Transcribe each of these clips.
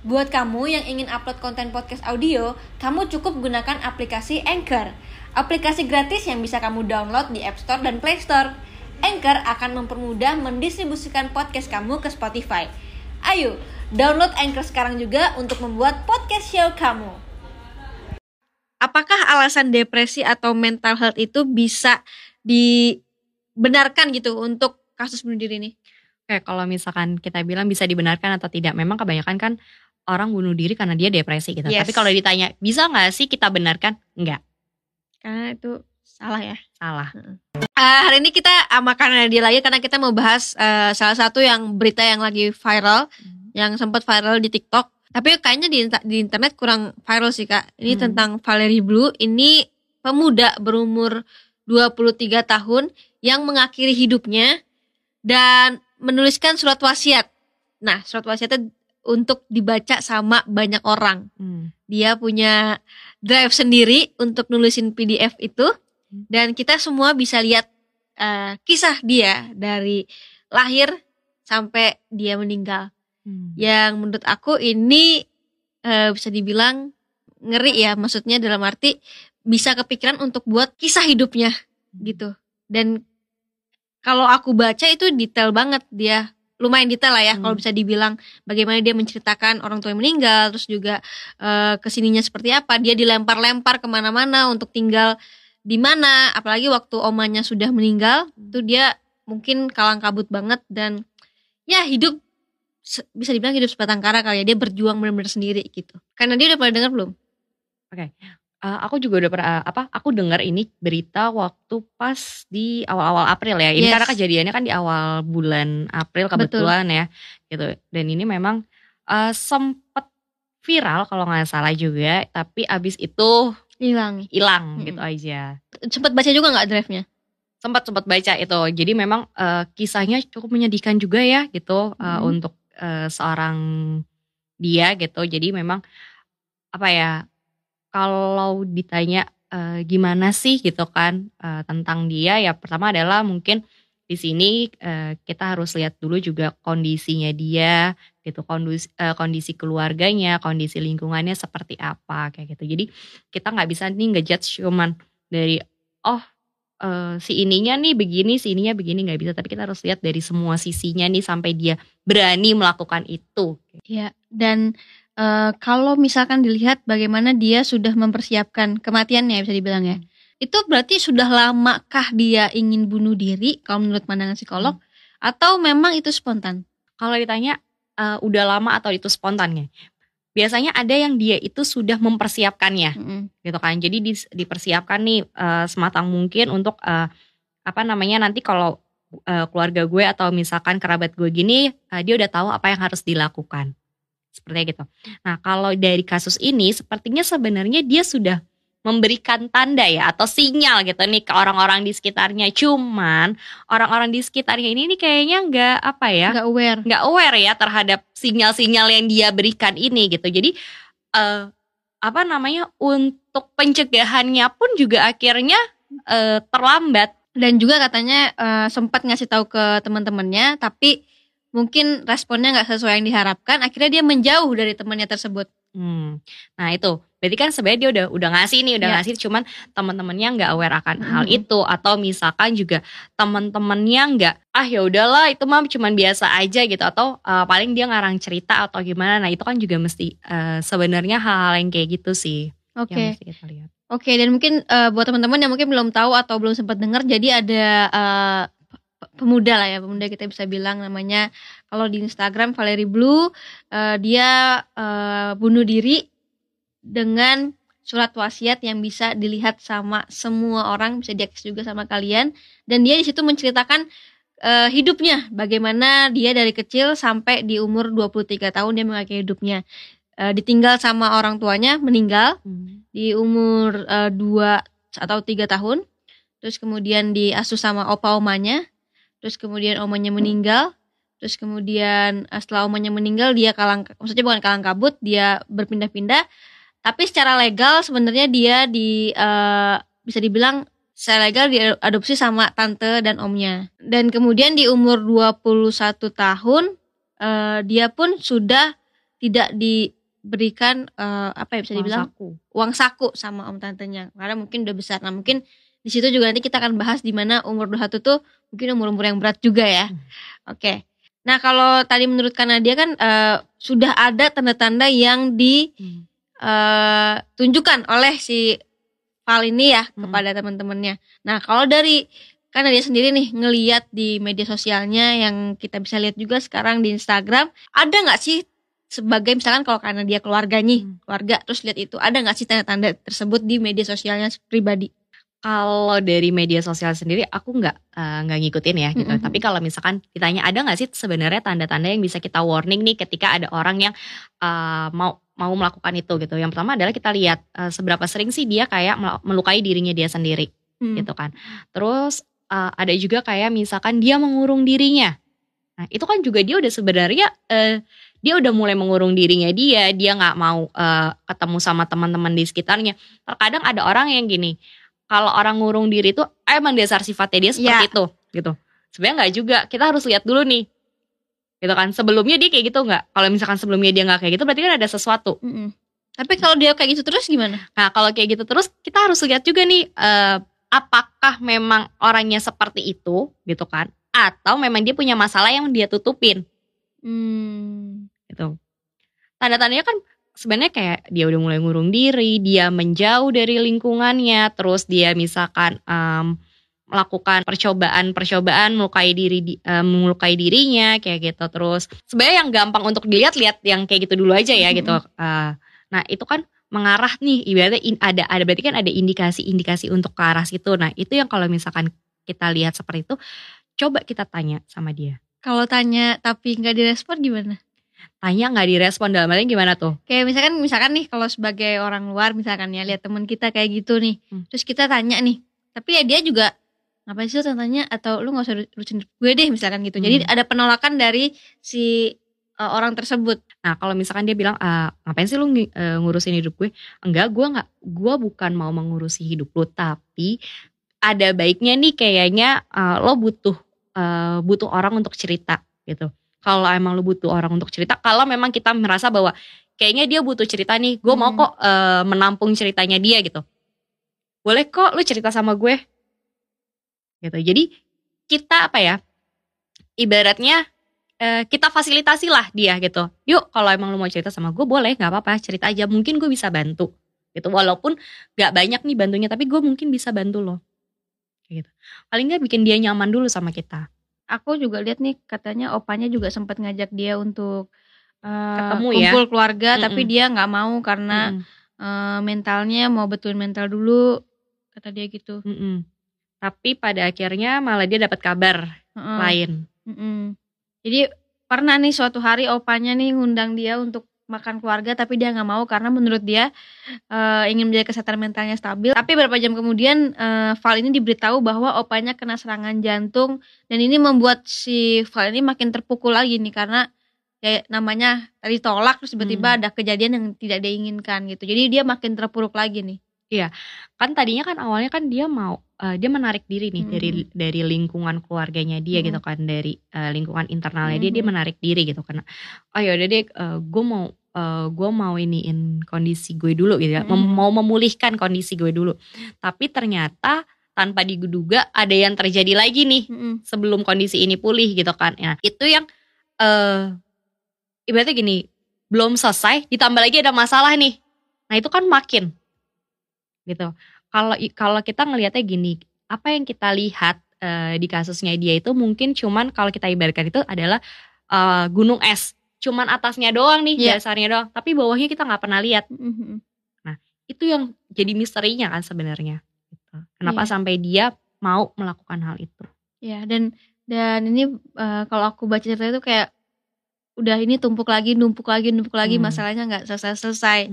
Buat kamu yang ingin upload konten podcast audio, kamu cukup gunakan aplikasi Anchor. Aplikasi gratis yang bisa kamu download di App Store dan Play Store. Anchor akan mempermudah mendistribusikan podcast kamu ke Spotify. Ayo, download Anchor sekarang juga untuk membuat podcast show kamu. Apakah alasan depresi atau mental health itu bisa dibenarkan gitu untuk kasus bunuh diri ini? Oke, kalau misalkan kita bilang bisa dibenarkan atau tidak, memang kebanyakan kan orang bunuh diri karena dia depresi gitu. Yes. Tapi kalau ditanya bisa nggak sih kita benarkan? Enggak, Karena itu salah ya. salah. Eh, hari ini kita uh, makan dia lagi karena kita mau bahas eh, salah satu yang berita yang lagi viral, yang sempat viral di TikTok. Tapi kayaknya di, di internet kurang viral sih kak. Ini Hmm. tentang Valerie Blue. Ini pemuda berumur 23 tahun yang mengakhiri hidupnya dan menuliskan surat wasiat. Nah, surat wasiatnya untuk dibaca sama banyak orang. Hmm. Dia punya drive sendiri untuk nulisin PDF itu dan kita semua bisa lihat eh, kisah dia dari lahir sampai dia meninggal. Hmm. Yang menurut aku ini eh, bisa dibilang ngeri ya, maksudnya dalam arti bisa kepikiran untuk buat kisah hidupnya gitu. Dan kalau aku baca itu detail banget dia lumayan detail lah ya Hmm. kalau bisa dibilang bagaimana dia menceritakan orang tua yang meninggal terus juga eh, ke sininya seperti apa dia dilempar-lempar ke mana-mana untuk tinggal di mana apalagi waktu omanya sudah meninggal itu dia mungkin kalang kabut banget dan ya hidup bisa dibilang hidup sebatang kara kali ya dia berjuang benar-benar sendiri gitu. Karena dia udah pernah dengar belum Uh, aku juga udah pernah apa? Aku dengar ini berita waktu pas di awal-awal April ya. Ini Yes. karena kejadiannya kan di awal bulan April kebetulan ya, gitu. Dan ini memang uh, sempet viral kalau nggak salah juga. Tapi abis itu hilang hilang Mm-mm. gitu aja. sempat baca juga nggak drive-nya Sempat sempat baca itu. Jadi memang uh, kisahnya cukup menyedihkan juga ya gitu uh, Mm. untuk uh, seorang dia gitu. Jadi memang apa ya? Kalau ditanya eh, gimana sih gitu kan eh, tentang dia ya pertama adalah mungkin di sini eh, kita harus lihat dulu juga kondisinya dia gitu kondisi eh, kondisi keluarganya kondisi lingkungannya seperti apa kayak gitu. Jadi kita nggak bisa nih ngejudge cuman dari oh eh, si ininya nih begini si ininya begini nggak bisa. Tapi kita harus lihat dari semua sisinya nih sampai dia berani melakukan itu. Ya, dan eh, kalau misalkan dilihat bagaimana dia sudah mempersiapkan kematiannya bisa dibilang ya. Itu berarti sudah lamakah dia ingin bunuh diri kalau menurut pandangan psikolog atau memang itu spontan? Kalau ditanya eh, udah lama atau itu spontannya, biasanya ada yang dia itu sudah mempersiapkannya, Mm-mm. gitu kan. Jadi dis- dipersiapkan nih eh, sematang mungkin untuk eh, apa namanya nanti kalau eh, keluarga gue atau misalkan kerabat gue gini, eh, dia udah tahu apa yang harus dilakukan, seperti gitu. Nah kalau dari kasus ini, sepertinya sebenarnya dia sudah memberikan tanda ya atau sinyal gitu nih ke orang-orang di sekitarnya. Cuman orang-orang di sekitarnya ini nih kayaknya nggak apa ya? Nggak aware. nggak aware ya terhadap sinyal-sinyal yang dia berikan ini gitu. Jadi eh apa namanya untuk pencegahannya pun juga akhirnya eh, terlambat. Dan juga katanya eh, sempat ngasih tahu ke teman-temannya, tapi mungkin responnya nggak sesuai yang diharapkan. Akhirnya dia menjauh dari temannya tersebut. Hmm. Nah itu berarti kan sebenarnya dia udah udah ngasih nih udah Ya. ngasih cuman teman-temannya nggak aware akan hal Mhm. itu atau misalkan juga teman-temannya nggak ah ya udahlah itu mah cuman biasa aja gitu atau eh, paling dia ngarang cerita atau gimana nah itu kan juga mesti eh, sebenarnya hal-hal yang kayak gitu sih Oke. yang mesti kita lihat Oke, dan mungkin eh, buat teman-teman yang mungkin belum tahu atau belum sempat dengar, jadi ada pe- pemuda lah ya, pemuda kita bisa bilang namanya. Kalau di Instagram Valerie Blue, eh, dia eh, bunuh diri dengan surat wasiat yang bisa dilihat sama semua orang, bisa diakses juga sama kalian, dan dia di situ menceritakan eh, hidupnya, bagaimana dia dari kecil sampai di umur 23 tahun dia mengakhiri hidupnya. Eh, ditinggal sama orang tuanya, meninggal di umur eh, dua atau tiga tahun. Terus kemudian diasuh sama opa omanya terus kemudian omanya meninggal terus kemudian eh, setelah omanya meninggal dia kalang maksudnya bukan kalang kabut dia berpindah-pindah tapi secara legal sebenarnya dia di eh, bisa dibilang secara legal diadopsi sama tante dan omnya dan kemudian di umur 21 tahun eh, dia pun sudah tidak diberikan uh, apa ya bisa Uang dibilang saku. uang saku sama om tantenya karena mungkin udah besar. Nah, mungkin di situ juga nanti kita akan bahas di mana umur 21 tuh mungkin umur-umur yang berat juga ya. Hmm. Oke. Nah, kalau tadi menurut Kanadia kan eh, sudah ada tanda-tanda yang Hmm. ditunjukkan oleh si Val ini ya Hmm. kepada teman-temannya. Nah, kalau dari Kanadia sendiri nih ngeliat di media sosialnya yang kita bisa lihat juga sekarang di Instagram, ada nggak sih sebagai misalkan kalau karena dia keluarga nih, Hmm. keluarga terus lihat itu ada nggak sih tanda-tanda tersebut di media sosialnya pribadi? Kalau dari media sosial sendiri aku nggak eh, nggak ngikutin ya gitu. Mm-mm. Tapi kalau misalkan ditanya ada nggak sih sebenarnya tanda-tanda yang bisa kita warning nih ketika ada orang yang eh, mau mau melakukan itu gitu. Yang pertama adalah kita lihat eh, seberapa sering sih dia kayak mel- melukai dirinya dia sendiri Hmm. gitu kan. Terus eh, ada juga kayak misalkan dia mengurung dirinya. Nah itu kan juga dia udah sebenarnya eh, dia udah mulai mengurung dirinya dia. Dia nggak mau eh, ketemu sama teman-teman di sekitarnya. Terkadang ada orang yang gini kalau orang ngurung diri itu emang dasar sifatnya dia seperti Ya. itu gitu. Sebenarnya nggak juga. Kita harus lihat dulu nih. Gitu kan. Sebelumnya dia kayak gitu nggak? Kalau misalkan sebelumnya dia nggak kayak gitu berarti kan ada sesuatu. Mm-mm. Tapi kalau dia kayak gitu terus gimana? Nah, kalau kayak gitu terus kita harus lihat juga nih eh, apakah memang orangnya seperti itu gitu kan atau memang dia punya masalah yang dia tutupin Hmm. gitu. Tanda-tandanya kan sebenarnya kayak dia udah mulai ngurung diri, dia menjauh dari lingkungannya, terus dia misalkan em, melakukan percobaan-percobaan melukai diri di- em, melukai dirinya kayak gitu. Terus sebenarnya yang gampang untuk dilihat lihat yang kayak gitu dulu aja ya gitu. Eh, nah itu kan mengarah nih ibaratnya in- ada ada berarti kan ada indikasi-indikasi untuk ke arah situ. Nah itu yang kalau misalkan kita lihat seperti itu coba kita tanya sama dia. Kalau tanya tapi nggak direspon gimana? Tanya nggak direspon dalam artinya gimana tuh Kayak misalkan misalkan nih kalau sebagai orang luar misalkan ya lihat teman kita kayak gitu nih. Hmm. Terus kita tanya nih. Tapi ya dia juga ngapain sih tanya atau lu nggak usah urusin gue deh misalkan gitu. Jadi Hmm. ada penolakan dari si uh, orang tersebut. Nah kalau misalkan dia bilang ah, ngapain sih lu eh, ngurusin hidup gue? Enggak, gue nggak, gue bukan mau mengurusi hidup lu, tapi ada baiknya nih kayaknya eh, lo butuh eh, butuh orang untuk cerita gitu. Kalau emang lo butuh orang untuk cerita, kalau memang kita merasa bahwa kayaknya dia butuh cerita nih, gue mau Hmm. kok eh, menampung ceritanya dia gitu. Boleh kok lu cerita sama gue, gitu. Jadi kita apa ya? Ibaratnya eh, kita fasilitasi lah dia gitu. Yuk kalau emang lu mau cerita sama gue boleh nggak apa-apa cerita aja. Mungkin gue bisa bantu gitu. Walaupun nggak banyak nih bantunya tapi gue mungkin bisa bantu lo. Kayak gitu. Paling nggak bikin dia nyaman dulu sama kita. Aku juga lihat nih katanya opanya juga sempat ngajak dia untuk uh, Ketemu ya. kumpul keluarga tapi Mm-mm. dia nggak mau karena Mm-mm, uh, mentalnya mau betulin mental dulu kata dia gitu. mm-mm. Tapi pada akhirnya malah dia dapat kabar Heeh. lain. Mm-mm. Jadi pernah nih suatu hari opanya nih ngundang dia untuk makan keluarga tapi dia nggak mau karena menurut dia eh, ingin menjaga kesehatan mentalnya stabil. Tapi beberapa jam kemudian eh, Val ini diberitahu bahwa opanya kena serangan jantung dan ini membuat si Val ini makin terpukul lagi nih karena ya namanya tadi tolak terus tiba-tiba Hmm. ada kejadian yang tidak diinginkan gitu. Jadi dia makin terpuruk lagi nih. Kan tadinya kan awalnya kan dia mau eh, dia menarik diri nih Mm-mm. dari dari lingkungan keluarganya dia Mm-mm. gitu kan dari eh, lingkungan internalnya dia dia Mm-mm. menarik diri gitu karena oh ya udah deh gue mau gue mau iniin kondisi gue dulu gitu ya. Mm-mm. mau memulihkan kondisi gue dulu. Tapi ternyata tanpa diduga ada yang terjadi lagi nih Mm-mm. sebelum kondisi ini pulih gitu kan. Ya itu yang eh ibaratnya gini belum selesai ditambah lagi ada masalah nih. Nah itu kan makin gitu. Kalau kalau kita ngelihatnya gini apa yang kita lihat eh, di kasusnya dia itu mungkin cuman kalau kita ibaratkan itu adalah eh, gunung es cuman atasnya doang nih Iya. dasarnya doang tapi bawahnya kita nggak pernah lihat Mm-mm. itu yang jadi misterinya kan sebenarnya gitu. kenapa Iya. sampai dia mau melakukan hal itu Ya dan dan ini eh, kalau aku baca cerita itu kayak udah ini tumpuk lagi, numpuk lagi, numpuk lagi Hmm. masalahnya nggak selesai-selesai.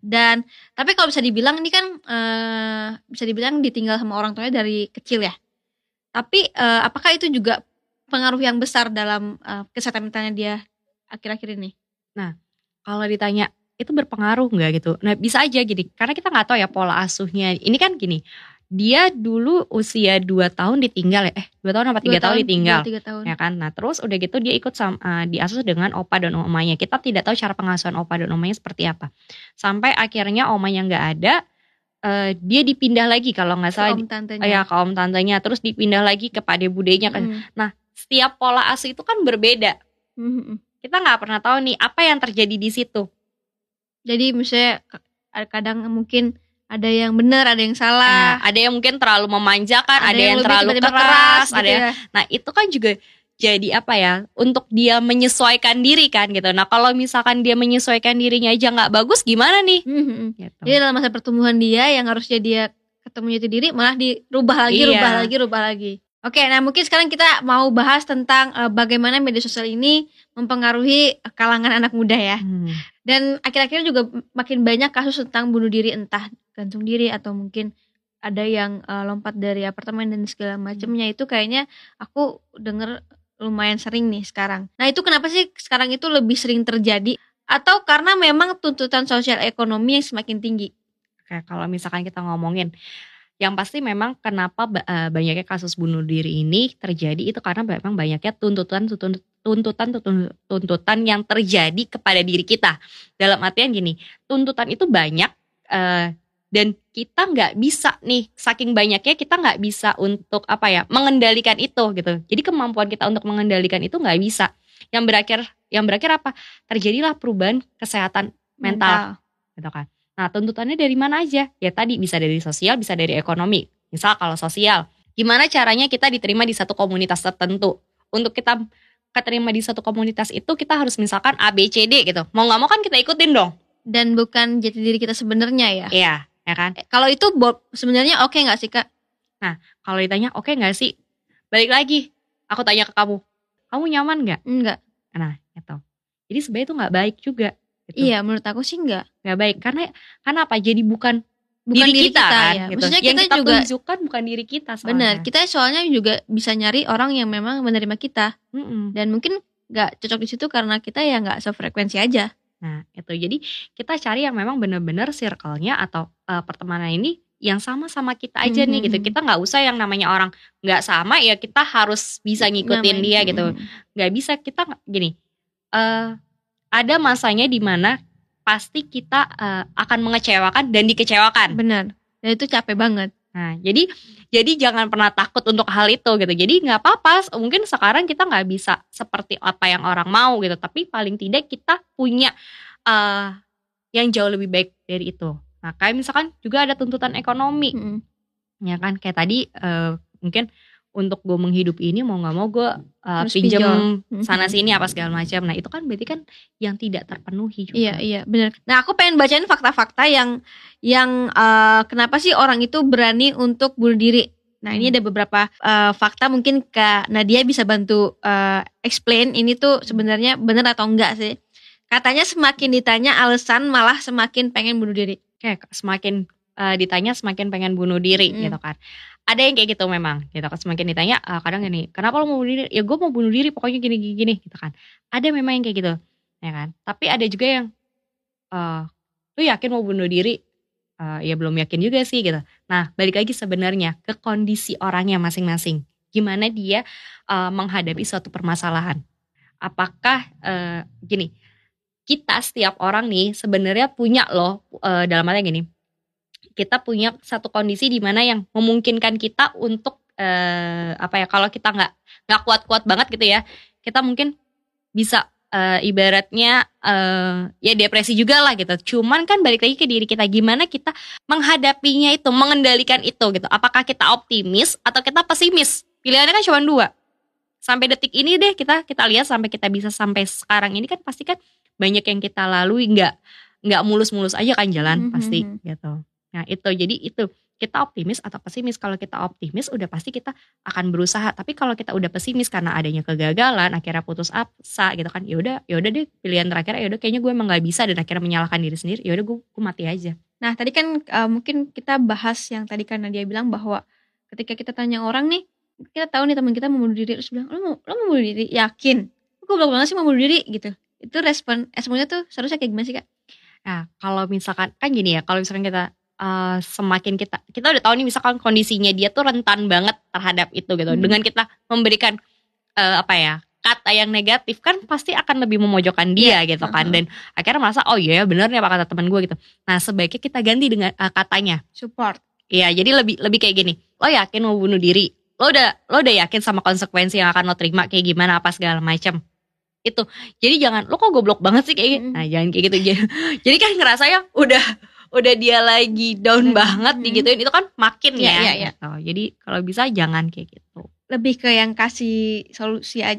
Dan tapi kalau bisa dibilang ini kan eh, bisa dibilang ditinggal sama orang tuanya dari kecil ya. Tapi eh, apakah itu juga pengaruh yang besar dalam eh, kesehatan mentalnya dia akhir-akhir ini? kalau ditanya itu berpengaruh nggak gitu nah bisa aja gini karena kita nggak tahu ya pola asuhnya ini kan gini dia dulu usia 2 tahun ditinggal ya. Eh, 2 tahun apa 3 Dua tahun, ditinggal. dua, tiga tahun. Ya kan? Nah, terus udah gitu dia ikut sama eh, diasuh dengan opa dan omanya. Kita tidak tahu cara pengasuhan opa dan omanya seperti apa. Sampai akhirnya omanya nggak ada, eh, dia dipindah lagi kalau nggak Ke salah om tantenya. ya ke om tantenya, terus dipindah lagi ke pade budenya kan. Mm, Setiap pola asuh itu kan berbeda. mm, mm, mm. Kita nggak pernah tahu nih apa yang terjadi di situ. Jadi misalnya kadang mungkin ada yang benar, ada yang Nah, salah. ada yang mungkin terlalu memanjakan, ada, yang, lebih terlalu tiba-tiba keras, gitu ada yang ya. Nah itu kan juga jadi apa ya untuk dia menyesuaikan diri kan gitu. Nah kalau misalkan dia menyesuaikan dirinya aja nggak bagus gimana nih? Mm, mm, mm. Gitu. Jadi dalam masa pertumbuhan dia yang harusnya dia ketemu jati diri malah dirubah lagi, Iya. rubah lagi, rubah lagi. Oke, nah mungkin sekarang kita mau bahas tentang eh, bagaimana media sosial ini mempengaruhi kalangan anak muda ya. Hmm. Dan akhir-akhir juga makin banyak kasus tentang bunuh diri entah gantung diri atau mungkin ada yang eh, lompat dari apartemen dan segala macamnya itu kayaknya aku denger lumayan sering nih sekarang. Nah itu kenapa sih sekarang itu lebih sering terjadi? Atau karena memang tuntutan sosial ekonomi yang semakin tinggi? Oke, kalau misalkan kita ngomongin yang pasti memang kenapa eh, banyaknya kasus bunuh diri ini terjadi itu karena memang banyaknya tuntutan tuntutan tutun- tuntutan yang terjadi kepada diri kita. Dalam artian gini, tuntutan itu banyak eh, dan kita nggak bisa nih saking banyaknya kita nggak bisa untuk apa ya mengendalikan itu gitu. Jadi kemampuan kita untuk mengendalikan itu nggak bisa. Yang berakhir yang berakhir apa? Terjadilah perubahan kesehatan mental gitu kan. Nah, tuntutannya dari mana aja? Ya tadi bisa dari sosial, bisa dari ekonomi. Misal kalau sosial, gimana caranya kita diterima di satu komunitas tertentu? Untuk kita keterima di satu komunitas itu kita harus misalkan A, B, C, D gitu. Mau nggak mau kan kita ikutin dong. Dan bukan jati diri kita sebenarnya ya. Iya, ya kan? Eh, Kalau itu sebenarnya oke nggak sih kak? Kalau ditanya oke nggak sih? Balik lagi, aku tanya ke kamu, kamu nyaman nggak? Enggak. Nah, gitu. Jadi sebenarnya itu nggak baik juga. Gitu. Iya menurut aku sih enggak. Nggak baik karena karena apa? Jadi bukan, Bukan diri, kita, kan. ya. Gitu. Maksudnya Yang kita kita juga tunjukkan bukan diri kita. benar. soalnya. Kita soalnya juga bisa nyari orang yang memang menerima kita Mm-mm. dan mungkin nggak cocok di situ karena kita ya nggak sefrekuensi aja. Nah, itu jadi kita cari yang memang benar-benar circle-nya atau eh, pertemanan ini yang sama-sama kita aja nih gitu. Kita nggak usah yang namanya orang nggak sama ya kita harus bisa ngikutin Namain. dia gitu. Mm. Nggak bisa kita gini. eh ada masanya di mana pasti kita eh, akan mengecewakan dan dikecewakan. Benar. Dan itu capek banget. Nah, jadi jadi jangan pernah takut untuk hal itu gitu. Jadi nggak apa-apa. Mungkin sekarang kita nggak bisa seperti apa yang orang mau gitu. Tapi paling tidak kita punya eh yang jauh lebih baik dari itu. Nah, kayak misalkan juga ada tuntutan ekonomi, Mm-mm. ya kan? Kayak tadi eh, mungkin untuk gue menghidupi ini mau nggak mau gue pinjem pinjol. sana sini apa segala macam. Nah, itu kan berarti kan yang tidak terpenuhi juga. Iya iya benar. Nah aku pengen bacain fakta-fakta yang yang eh, kenapa sih orang itu berani untuk bunuh diri. Nah ini Hmm. ada beberapa eh, fakta mungkin Kak Nadia bisa bantu eh, explain ini tuh sebenarnya benar atau enggak sih. Katanya semakin ditanya alasan malah semakin pengen bunuh diri. kayak semakin eh, ditanya semakin pengen bunuh diri Mm-mm. gitu kan ada yang kayak gitu memang gitu kan. Semakin ditanya eh, kadang gini kenapa lo mau bunuh diri? Ya gue mau bunuh diri pokoknya gini gini gini gitu kan. Ada memang yang kayak gitu ya kan. Tapi ada juga yang eh lu yakin mau bunuh diri? Eh, ya belum yakin juga sih gitu. Nah balik lagi sebenarnya ke kondisi orangnya masing-masing. Gimana dia eh, menghadapi suatu permasalahan. Apakah eh, gini kita setiap orang nih sebenarnya punya loh eh, dalam artinya gini kita punya satu kondisi di mana yang memungkinkan kita untuk eh, apa ya kalau kita nggak nggak kuat-kuat banget gitu ya kita mungkin bisa eh, ibaratnya eh, ya depresi juga lah gitu. Cuman kan balik lagi ke diri kita gimana kita menghadapinya itu mengendalikan itu gitu. Apakah kita optimis atau kita pesimis? Pilihannya kan cuma dua. Sampai detik ini deh kita kita lihat sampai kita bisa sampai sekarang ini kan pasti kan banyak yang kita lalui nggak nggak mulus-mulus aja kan jalan Mhm. pasti gitu nah itu. Jadi itu. Kita optimis atau pesimis? Kalau kita optimis udah pasti kita akan berusaha. Tapi kalau kita udah pesimis karena adanya kegagalan akhirnya putus asa gitu kan ya udah ya udah deh pilihan terakhir ya udah kayaknya gue emang nggak bisa dan akhirnya menyalahkan diri sendiri ya udah gue, gue mati aja. Nah tadi kan eh, mungkin kita bahas yang tadi kan Nadia bilang bahwa ketika kita tanya orang nih kita tahu nih teman kita mau bunuh diri terus bilang lo mau lo mau bunuh diri? Yakin. Gue belum banget sih mau bunuh diri gitu. Itu respon responnya tuh seharusnya kayak gimana sih kak? Nah, kalau misalkan kan gini ya, kalau misalkan kita eh, semakin kita kita udah tahu nih misalkan kondisinya dia tuh rentan banget terhadap itu gitu. Hmm. Dengan kita memberikan eh, apa ya kata yang negatif kan pasti akan lebih memojokkan dia gitu kan uh-huh. dan akhirnya merasa oh iya ya bener nih apa kata teman gue gitu. Nah sebaiknya kita ganti dengan eh, katanya. Support. Iya jadi lebih lebih kayak gini. Lo yakin mau bunuh diri? Lo udah lo udah yakin sama konsekuensi yang akan lo terima kayak gimana apa segala macam itu jadi jangan lo kok goblok banget sih kayak gitu. Nah jangan kayak gitu jadi kan ngerasa ya udah udah dia lagi down Mm. banget Mm. digituin itu kan makin Iya, ya iya, iya. gitu. jadi kalau bisa jangan kayak gitu Lebih ke yang kasih solusi aja.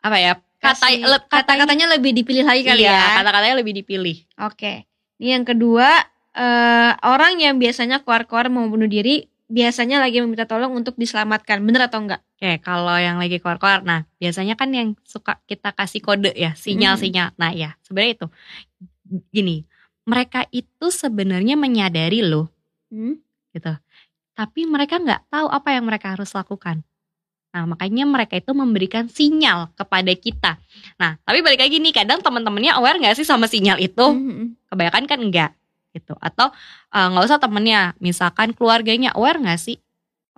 Apa ya kata le- katanya kata-katanya lebih dipilih lagi kali iya, ya. kata-katanya lebih dipilih Oke. Ini yang kedua, eh, orang yang biasanya keluar-keluar mau bunuh diri, biasanya lagi meminta tolong untuk diselamatkan. Bener atau enggak? Oke, kalau yang lagi keluar-keluar, nah biasanya kan yang suka kita kasih kode ya, sinyal-sinyal. Nah ya, sebenarnya itu gini, mereka itu sebenarnya menyadari loh, Hmm? gitu. Tapi mereka nggak tahu apa yang mereka harus lakukan. Nah, makanya mereka itu memberikan sinyal kepada kita. Nah, tapi balik lagi nih, kadang teman-temannya aware nggak sih sama sinyal itu? Mhm. Kebanyakan kan enggak, gitu. Atau eh, nggak usah temennya, misalkan keluarganya aware nggak sih?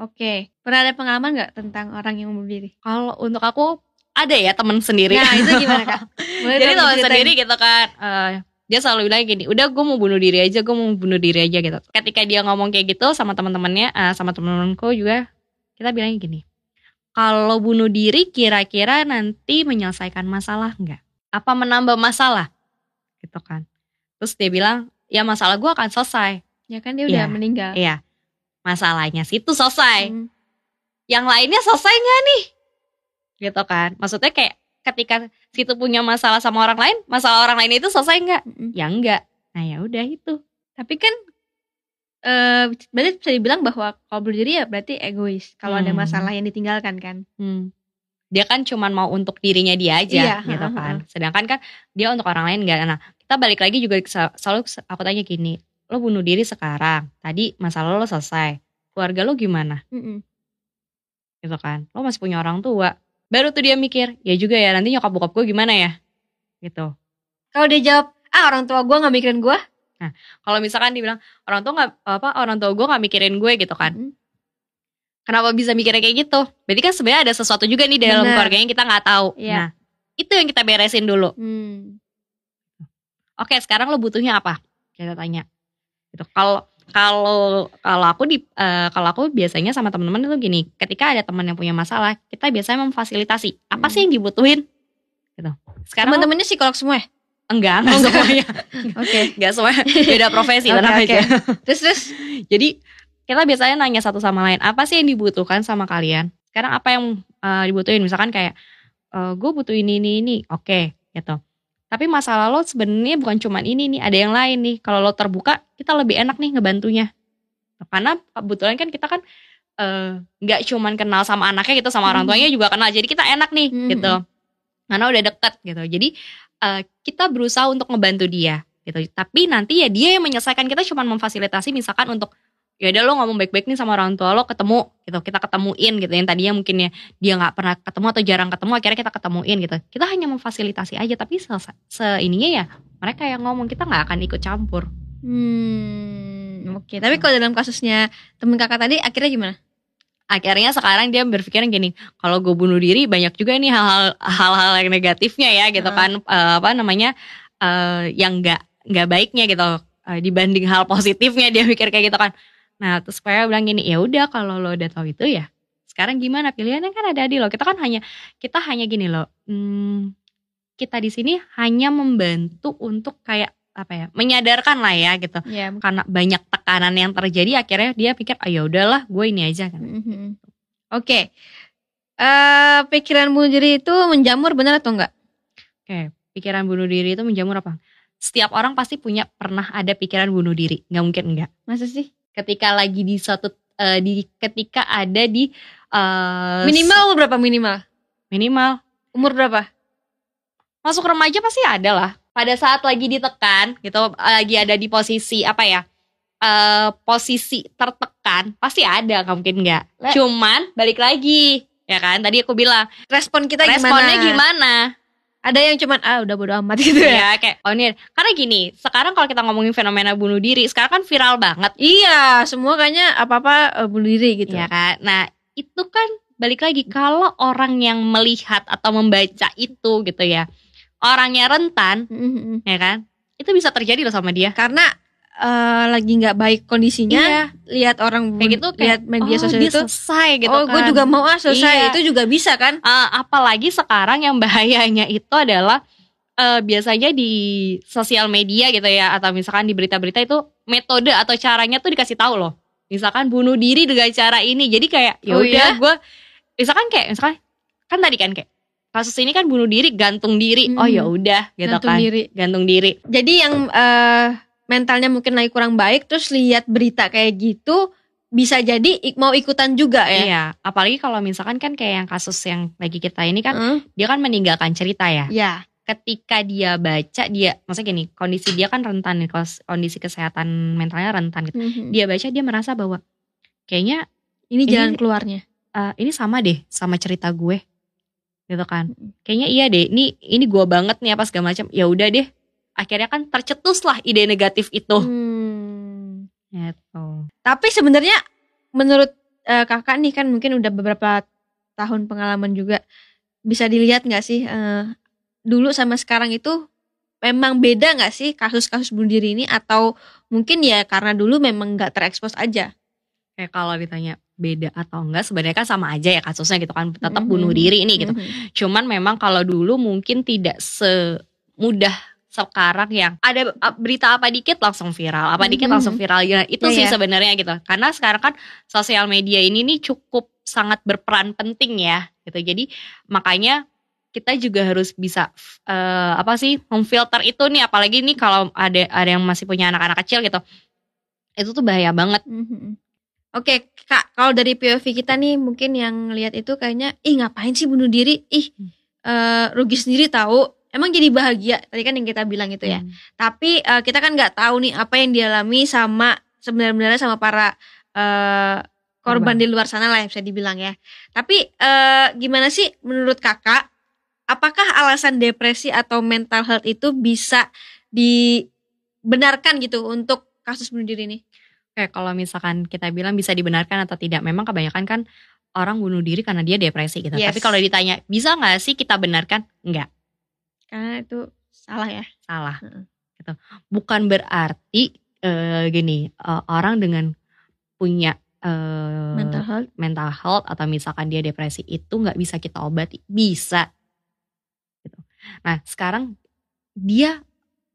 Oke. Pernah ada pengalaman nggak tentang orang yang bunuh diri? Kalau untuk aku ada ya temen sendiri. Nah, itu gimana kak? Boleh Jadi teman sendiri gitu kan eh, Dia selalu bilang gini Udah gue mau bunuh diri aja Gue mau bunuh diri aja gitu Ketika dia ngomong kayak gitu Sama teman-temannya eh, Sama teman-temanku juga Kita bilangnya gini Kalau bunuh diri kira-kira nanti menyelesaikan masalah nggak? Apa menambah masalah? Gitu kan Terus dia bilang Ya masalah gue akan selesai Ya kan dia udah Iya. meninggal. Iya Masalahnya situ selesai Hmm. Yang lainnya selesai nggak nih? Gitu kan Maksudnya kayak Ketika situ punya masalah sama orang lain Masalah orang lain itu selesai nggak? Mm-mm. ya enggak nah ya udah itu Tapi kan eh berarti bisa dibilang bahwa kalau bunuh diri ya berarti egois. Kalau ada Hmm. masalah yang ditinggalkan kan. hmm. dia kan cuman mau untuk dirinya dia aja Iya, gitu ha, kan sedangkan kan dia untuk orang lain enggak nah kita balik lagi juga sel- selalu aku tanya gini lo bunuh diri sekarang tadi masalah lo selesai keluarga lo gimana Mm-mm. gitu kan lo masih punya orang tua baru tuh dia mikir ya juga ya nanti nyokap bokap gue gimana ya gitu Kalau dia jawab, ah orang tua gue nggak mikirin gue. kalau misalkan dibilang orang tua nggak apa orang tua gue nggak mikirin gue gitu kan Mm. Kenapa bisa mikirnya kayak gitu? Berarti kan sebenarnya ada sesuatu juga nih dalam Benar. keluarganya yang kita nggak tahu. Iya. Nah, itu yang kita beresin dulu. Hmm. Oke, sekarang lo butuhnya apa? Kita tanya. Gitu. Kalau kalau kalau aku di eh, kalau aku biasanya sama teman-teman itu gini, ketika ada teman yang punya masalah, kita biasanya memfasilitasi. Apa Hmm. sih yang dibutuhin? Gitu. Sekarang Teman-temannya psikolog semua ya? enggak, enggak Oh, enggak. semuanya. Oke. enggak semuanya. Beda profesi Oke, tenang oke. aja. Terus terus. Jadi kita biasanya nanya satu sama lain, apa sih yang dibutuhkan sama kalian? Sekarang apa yang eh, dibutuhin? Misalkan kayak, gue butuh ini, ini, ini. Oke, gitu. Tapi masalah lo sebenarnya bukan cuman ini nih, ada yang lain nih. Kalau lo terbuka, kita lebih enak nih ngebantunya. Karena kebetulan kan kita kan eh, nggak cuman kenal sama anaknya gitu, sama orang tuanya juga kenal. Jadi kita enak nih, Mhm. gitu. Karena udah deket gitu. Jadi eh, kita berusaha untuk ngebantu dia gitu. Tapi nanti ya dia yang menyelesaikan kita cuma memfasilitasi misalkan untuk ya udah lo ngomong baik-baik nih sama orang tua lo ketemu gitu kita ketemuin gitu yang tadinya mungkin ya dia nggak pernah ketemu atau jarang ketemu akhirnya kita ketemuin gitu kita hanya memfasilitasi aja tapi se, se ininya ya mereka yang ngomong kita nggak akan ikut campur Hmm. Oke. Tapi kalau dalam kasusnya temen kakak tadi, akhirnya gimana? akhirnya sekarang dia berpikiran gini kalau gue bunuh diri banyak juga nih hal-hal hal-hal yang negatifnya ya gitu Hmm. kan Eh, apa namanya eh, yang nggak nggak baiknya gitu Eh, dibanding hal positifnya dia mikir kayak gitu kan nah terus supaya bilang gini ya udah kalau lo udah tahu itu ya sekarang gimana pilihannya kan ada di lo kita kan hanya kita hanya gini loh hmm, kita di sini hanya membantu untuk kayak apa ya menyadarkan lah ya gitu Ya. karena banyak tekanan yang terjadi akhirnya dia pikir ah ya udahlah gue ini aja kan Mhm. Oke. Eh pikiran bunuh diri itu menjamur benar atau enggak? Oke, pikiran bunuh diri itu menjamur apa? Setiap orang pasti punya pernah ada pikiran bunuh diri, nggak mungkin enggak. Masa sih? Ketika lagi di suatu eh, di ketika ada di eh, Minimal umur berapa minimal? minimal Umur berapa? masuk remaja pasti ada lah. Pada saat lagi ditekan gitu, lagi ada di posisi apa ya? eh posisi tertekan pasti ada, nggak mungkin enggak. Le- Cuman balik lagi, ya kan? Tadi aku bilang Respon kita responnya gimana? gimana? Ada yang cuman ah udah bodo amat gitu ya. ya kayak oh ini karena gini sekarang kalau kita ngomongin fenomena bunuh diri sekarang kan viral banget Iya, semua kayaknya apa-apa eh, bunuh diri gitu. ya kan nah itu kan balik lagi kalau orang yang melihat atau membaca itu gitu ya orangnya rentan Mhm. ya kan itu bisa terjadi loh sama dia Karena eh, lagi nggak baik kondisinya, Iya. lihat orang kayak gitu kayak lihat media oh, sosial dia itu, selesai gitu oh gue kan. juga mau ah selesai. Iya. Itu juga bisa kan? Eh, apalagi sekarang yang bahayanya itu adalah eh, biasanya di sosial media gitu ya atau misalkan di berita-berita itu metode atau caranya tuh dikasih tahu loh misalkan bunuh diri dengan cara ini jadi kayak ya Oh, udah iya? gue misalkan kayak misalkan kan tadi kan kayak kasus ini kan bunuh diri gantung diri oh Hmm. ya udah gitu Gantung kan diri. gantung diri Jadi yang eh, mentalnya mungkin lagi kurang baik, terus lihat berita kayak gitu, bisa jadi ik- mau ikutan juga ya. iya apalagi kalau misalkan kan kayak yang kasus yang lagi kita ini kan Heeh. dia kan meninggalkan cerita ya Ya. ketika dia baca dia maksudnya gini kondisi dia kan rentan nih kondisi kesehatan mentalnya rentan gitu Mhm. dia baca dia merasa bahwa kayaknya Ini Ini- jalan keluarnya. eh, ini sama deh sama cerita gue gitu kan Mm. kayaknya iya deh ini ini gue banget nih apa segala macam ya udah deh akhirnya kan tercetus lah ide negatif itu Hmm. gitu Tapi sebenarnya menurut eh, kakak nih kan mungkin udah beberapa tahun pengalaman juga bisa dilihat nggak sih eh, dulu sama sekarang itu memang beda nggak sih kasus-kasus bunuh diri ini atau mungkin ya karena dulu memang nggak terekspos aja. kayak kalau ditanya beda atau enggak sebenarnya kan sama aja ya kasusnya gitu kan tetap Mhm. bunuh diri ini gitu Mhm. Cuman memang kalau dulu mungkin tidak semudah sekarang yang ada berita apa dikit langsung viral, apa dikit Mhm. langsung viral. Ya, itu Iya, sih iya. sebenarnya gitu. Karena sekarang kan sosial media ini nih cukup sangat berperan penting ya gitu. Jadi makanya kita juga harus bisa eh, apa sih memfilter itu nih apalagi nih kalau ada ada yang masih punya anak-anak kecil gitu. Itu tuh bahaya banget. Mhm. Oke kak, kalau dari POV kita nih mungkin yang lihat itu kayaknya, ih ngapain sih bunuh diri? Ih Hmm. eh, rugi sendiri tahu. Emang jadi bahagia. Tadi kan yang kita bilang itu ya. Hmm. Tapi eh, kita kan nggak tahu nih apa yang dialami sama sebenarnya sama para eh, korban Korban. di luar sana lah bisa dibilang ya. Tapi eh, gimana sih menurut kakak? Apakah alasan depresi atau mental health itu bisa dibenarkan gitu untuk kasus bunuh diri ini? Kayak kalau misalkan kita bilang bisa dibenarkan atau tidak, memang kebanyakan kan orang bunuh diri karena dia depresi gitu. Yes. Tapi kalau ditanya bisa nggak sih kita benarkan? Enggak, Karena itu salah ya. salah. Gitu. Bukan berarti eh, gini eh, orang dengan punya eh, Mental health. mental health atau misalkan dia depresi itu nggak bisa kita obati, bisa. Gitu. Nah sekarang dia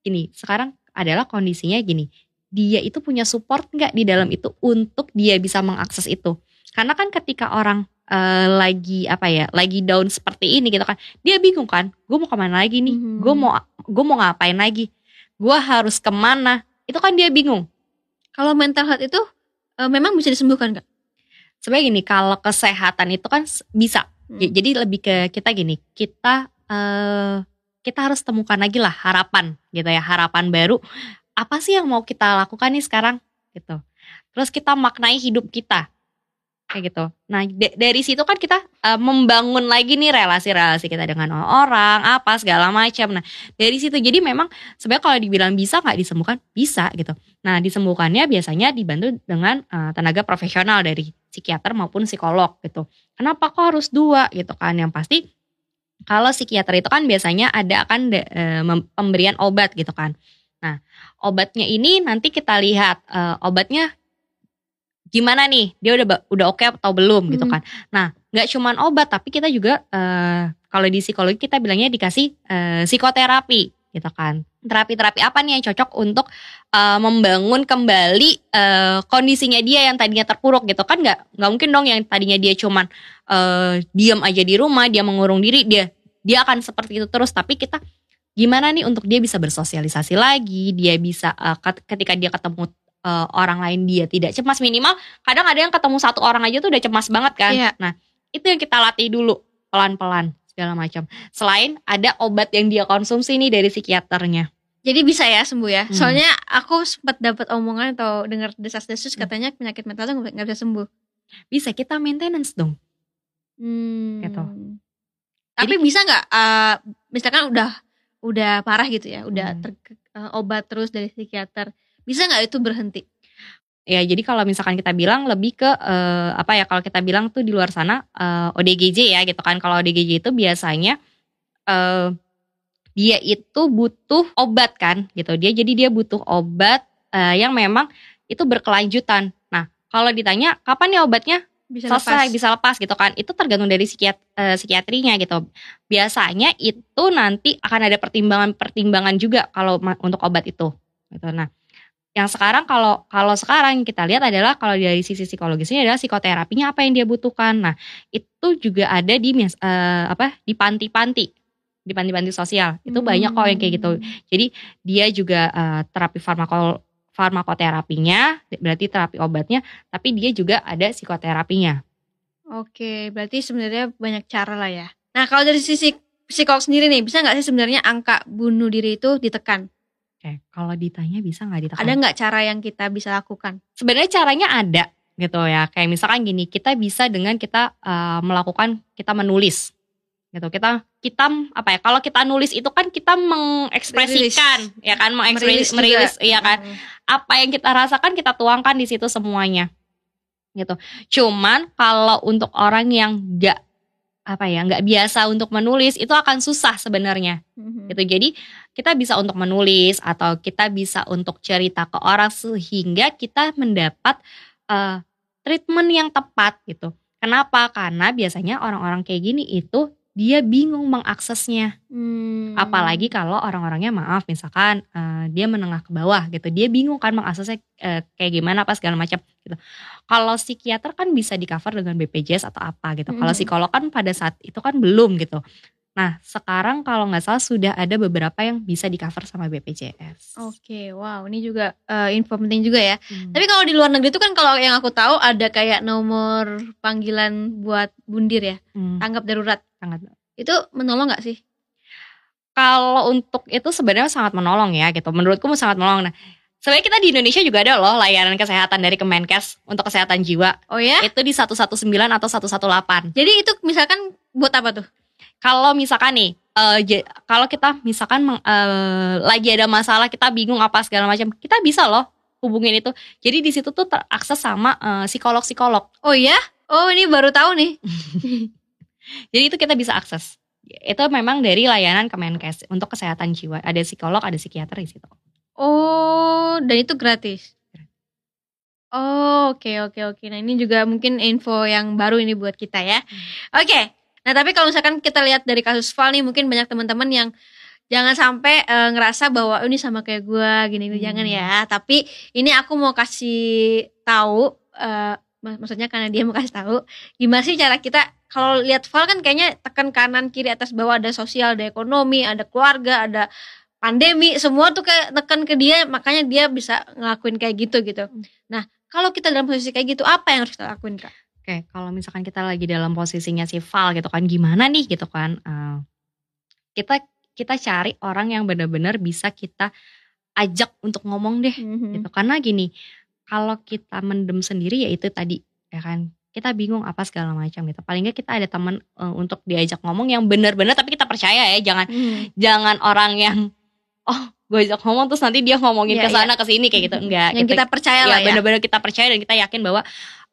ini sekarang adalah kondisinya gini, dia itu punya support nggak di dalam itu untuk dia bisa mengakses itu. Karena kan ketika orang eh, lagi apa ya, lagi down seperti ini gitu kan, dia bingung kan, gue mau ke mana lagi nih, Mhm. gue mau gue mau ngapain lagi, gue harus ke mana, itu kan dia bingung. Kalau mental health itu eh, memang bisa disembuhkan kak? Sebenarnya gini, kalau kesehatan itu kan bisa. Hmm. Jadi lebih ke kita gini, kita eh kita harus temukan lagi lah harapan gitu ya, harapan baru. Apa sih yang mau kita lakukan nih sekarang gitu. Terus kita maknai hidup kita kayak gitu. Nah da- dari situ kan kita eh, membangun lagi nih relasi-relasi kita dengan orang apa segala macam. Nah dari situ jadi memang sebenarnya kalau dibilang bisa nggak disembuhkan bisa gitu. Nah disembuhkannya biasanya dibantu dengan eh, tenaga profesional dari psikiater maupun psikolog gitu. Kenapa kok harus dua gitu kan? Yang pasti kalau psikiater itu kan biasanya ada akan de- eh, pemberian obat gitu kan. Nah obatnya ini nanti kita lihat eh, obatnya gimana nih dia udah udah oke atau belum gitu Hmm. kan. Nah nggak cuman obat tapi kita juga eh, kalau di psikologi kita bilangnya dikasih eh, psikoterapi gitu kan. Terapi-terapi apa nih yang cocok untuk eh, membangun kembali eh, kondisinya dia yang tadinya terpuruk gitu kan nggak nggak mungkin dong yang tadinya dia cuman eh, diam aja di rumah dia mengurung diri dia dia akan seperti itu terus tapi kita gimana nih untuk dia bisa bersosialisasi lagi dia bisa ket- ketika dia ketemu eh, orang lain dia tidak cemas minimal kadang ada yang ketemu satu orang aja tuh udah cemas banget kan Iya. nah itu yang kita latih dulu pelan-pelan segala macam selain ada obat yang dia konsumsi nih dari psikiaternya Jadi bisa ya sembuh ya. Hmm. Soalnya aku sempat dapat omongan atau dengar desas-desus Hmm. katanya penyakit mental tuh nggak bisa sembuh. bisa kita maintenance dong Hmm. Gitu. Tapi bisa nggak uh, misalkan udah udah parah gitu ya, udah Hmm. ter, uh, obat terus dari psikiater. Bisa nggak itu berhenti? Ya, jadi kalau misalkan kita bilang lebih ke eh, apa ya? Kalau kita bilang tuh di luar sana eh, ODGJ ya gitu kan. Kalau ODGJ itu biasanya eh dia itu butuh obat kan gitu. Dia jadi dia butuh obat eh, yang memang itu berkelanjutan. Nah, kalau ditanya kapan nih obatnya Bisa selesai lepas. bisa lepas gitu kan itu tergantung dari psikiat eh, psikiatrinya gitu biasanya itu nanti akan ada pertimbangan-pertimbangan juga kalau untuk obat itu gitu nah yang sekarang kalau kalau sekarang kita lihat adalah kalau dari sisi psikologisnya adalah psikoterapinya apa yang dia butuhkan nah itu juga ada di eh, apa di panti-panti di panti-panti sosial itu banyak kok yang kayak gitu Hmm. jadi dia juga eh, terapi farmako farmakoterapinya berarti terapi obatnya tapi dia juga ada psikoterapinya Oke, berarti sebenarnya banyak cara lah ya. Nah, kalau dari sisi psikolog sendiri nih, bisa nggak sih sebenarnya angka bunuh diri itu ditekan? Oke, kalau ditanya bisa nggak ditekan? Ada nggak cara yang kita bisa lakukan? Sebenarnya caranya ada gitu ya. Kayak misalkan gini, kita bisa dengan kita eh, melakukan kita menulis gitu. Kita kita apa ya? Kalau kita nulis itu kan kita mengekspresikan ya kan, Merilis mengekspresi juga. merilis iya kan. Hmm. Apa yang kita rasakan kita tuangkan di situ semuanya. Gitu. Cuman kalau untuk orang yang nggak apa ya, nggak biasa untuk menulis itu akan susah sebenarnya. Mhm. gitu jadi kita bisa untuk menulis atau kita bisa untuk cerita ke orang sehingga kita mendapat eh, treatment yang tepat gitu kenapa karena biasanya orang-orang kayak gini itu dia bingung mengaksesnya. Hmm. apalagi kalau orang-orangnya maaf misalkan eh, dia menengah ke bawah gitu. Dia bingung kan mengaksesnya eh, kayak gimana apa segala macam gitu. Kalau psikiater kan bisa di cover dengan BPJS atau apa gitu. Kalau Mhm. psikolog kan pada saat itu kan belum gitu nah sekarang kalau nggak salah sudah ada beberapa yang bisa di cover sama BPJS Oke, wow, ini juga eh, info penting juga ya. Hmm. Tapi kalau di luar negeri itu kan kalau yang aku tahu ada kayak nomor panggilan buat bundir ya, Hmm, tanggap darurat. sangat Itu menolong nggak sih? kalau untuk itu sebenarnya sangat menolong ya gitu menurutku sangat menolong nah sebenarnya kita di Indonesia juga ada loh layanan kesehatan dari Kemenkes untuk kesehatan jiwa Oh ya? itu di 119 atau 118 Jadi itu misalkan buat apa tuh? Kalau misalkan nih eh, j- kalau kita misalkan eh, lagi ada masalah kita bingung apa segala macam kita bisa loh hubungin itu jadi di situ tuh terakses sama eh, psikolog-psikolog Oh ya? Oh ini baru tahu nih. jadi itu kita bisa akses itu memang dari layanan Kemenkes untuk kesehatan jiwa ada psikolog ada psikiater di situ Oh, dan itu gratis. Oh, oke oke oke. Nah, ini juga mungkin info yang baru ini buat kita ya. Oke. Nah, tapi kalau misalkan kita lihat dari kasus Val nih, mungkin banyak teman-teman yang jangan sampai eh, ngerasa bahwa "Oh, ini sama kayak gua gini gini Hmm. jangan ya. Tapi ini aku mau kasih tahu eh, mak- maksudnya karena dia mau kasih tahu gimana sih cara kita kalau lihat Val kan kayaknya tekan kanan kiri atas bawah ada sosial, ada ekonomi, ada keluarga, ada pandemi semua tuh kayak tekan ke dia makanya dia bisa ngelakuin kayak gitu gitu. Nah kalau kita dalam posisi kayak gitu apa yang harus kita lakuin kak? Oke, kalau misalkan kita lagi dalam posisinya si Val gitu kan, gimana nih gitu kan? eh, kita kita cari orang yang benar-benar bisa kita ajak untuk ngomong deh, Hmm. gitu. Karena gini, kalau kita mendem sendiri ya itu tadi, ya kan? Kita bingung apa segala macam gitu. Paling nggak kita ada teman eh, untuk diajak ngomong yang benar-benar, tapi kita percaya ya, jangan Hmm. jangan orang yang oh gue ajak ngomong terus nanti dia ngomongin Iya, ke sana ke sini kayak gitu enggak Yang kita percaya lah ya. benar-benar kita percaya dan kita yakin bahwa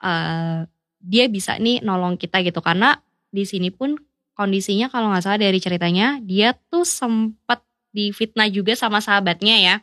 eh, dia bisa nih nolong kita gitu. Karena di sini pun kondisinya kalau nggak salah dari ceritanya dia tuh sempat difitnah juga sama sahabatnya ya.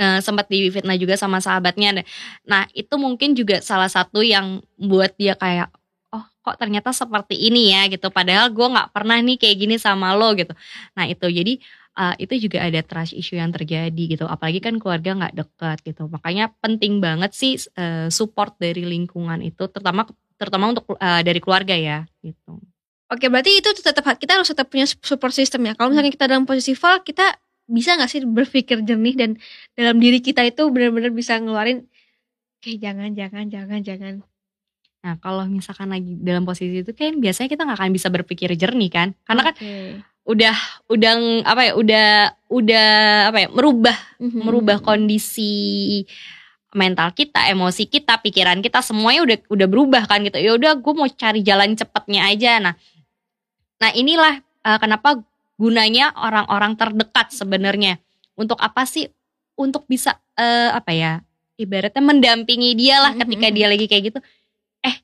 Eh, sempat difitnah juga sama sahabatnya. Nah itu mungkin juga salah satu yang buat dia kayak oh kok ternyata seperti ini ya? gitu. Padahal gue nggak pernah nih kayak gini sama lo gitu. Nah itu. Jadi uh, itu juga ada trust issue yang terjadi gitu apalagi kan keluarga nggak dekat gitu makanya penting banget sih uh, support dari lingkungan itu terutama terutama untuk uh, dari keluarga ya gitu Oke berarti itu tetap kita harus tetap punya support system ya. Kalau misalnya kita dalam posisi Val kita bisa nggak sih berpikir jernih dan dalam diri kita itu benar-benar bisa ngeluarin kayak jangan jangan jangan jangan. nah kalau misalkan lagi dalam posisi itu kan biasanya kita nggak akan bisa berpikir jernih kan karena kan Oke. Udah udah apa ya udah udah apa ya merubah Mhm. merubah kondisi mental kita, emosi kita, pikiran kita semuanya udah udah berubah kan gitu. Ya udah gue mau cari jalan cepatnya aja. Nah, Nah inilah uh, kenapa gunanya orang-orang terdekat sebenarnya. Untuk apa sih? Untuk bisa uh, apa ya? Ibaratnya mendampingi dia lah ketika dia lagi kayak gitu. Eh,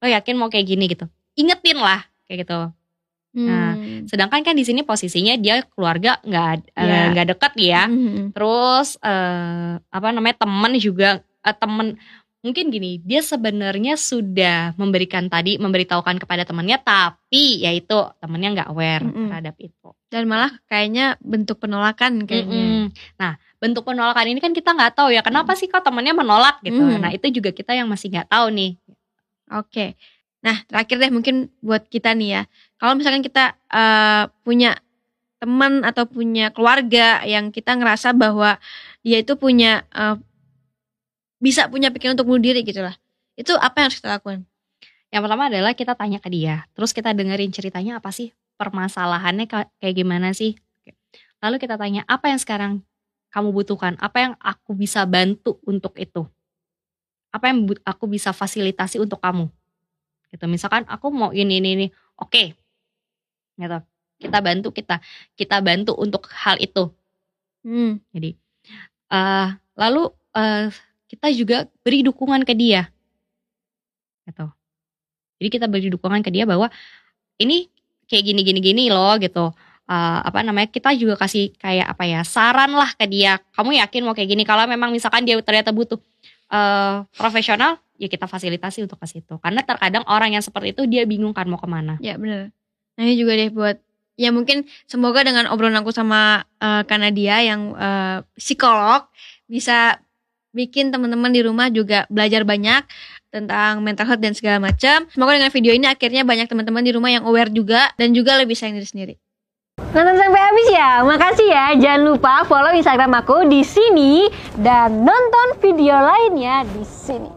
lo yakin mau kayak gini gitu? Ingetin lah kayak gitu. Nah, hmm. sedangkan kan di sini posisinya dia keluarga nggak yeah. nggak uh, dekat ya. Mm-hmm. Terus uh, apa namanya teman juga uh, temen mungkin gini dia sebenarnya sudah memberikan tadi memberitahukan kepada temannya tapi ya itu temannya nggak aware mm -hmm. terhadap itu dan malah kayaknya bentuk penolakan kayaknya mm -hmm. nah bentuk penolakan ini kan kita nggak tahu ya kenapa sih kok temannya menolak gitu mm. nah itu juga kita yang masih nggak tahu nih oke okay. nah terakhir deh mungkin buat kita nih ya kalau misalkan kita uh, punya teman atau punya keluarga yang kita ngerasa bahwa dia itu punya uh, bisa punya pikiran untuk bunuh diri gitu lah. Itu apa yang harus kita lakukan? Yang pertama adalah kita tanya ke dia, terus kita dengerin ceritanya apa sih permasalahannya kayak gimana sih. Lalu kita tanya apa yang sekarang kamu butuhkan, apa yang aku bisa bantu untuk itu, apa yang aku bisa fasilitasi untuk kamu. Gitu. Misalkan aku mau ini ini ini, oke. Gitu. Kita bantu kita, kita bantu untuk hal itu. Hmm. Jadi, uh, lalu uh, kita juga beri dukungan ke dia. Gitu. Jadi kita beri dukungan ke dia bahwa ini kayak gini gini gini loh gitu. Uh, apa namanya kita juga kasih kayak apa ya saran lah ke dia kamu yakin mau kayak gini kalau memang misalkan dia ternyata butuh uh, profesional ya kita fasilitasi untuk kasih itu karena terkadang orang yang seperti itu dia bingung kan mau ke mana ya benar nah ini juga deh buat ya mungkin semoga dengan obrolan aku sama uh, Kanadia yang uh, psikolog bisa bikin teman-teman di rumah juga belajar banyak tentang mental health dan segala macam. Semoga dengan video ini akhirnya banyak teman-teman di rumah yang aware juga dan juga lebih sayang diri sendiri. Nonton sampai habis ya, makasih ya. Jangan lupa follow Instagram aku di sini dan nonton video lainnya di sini.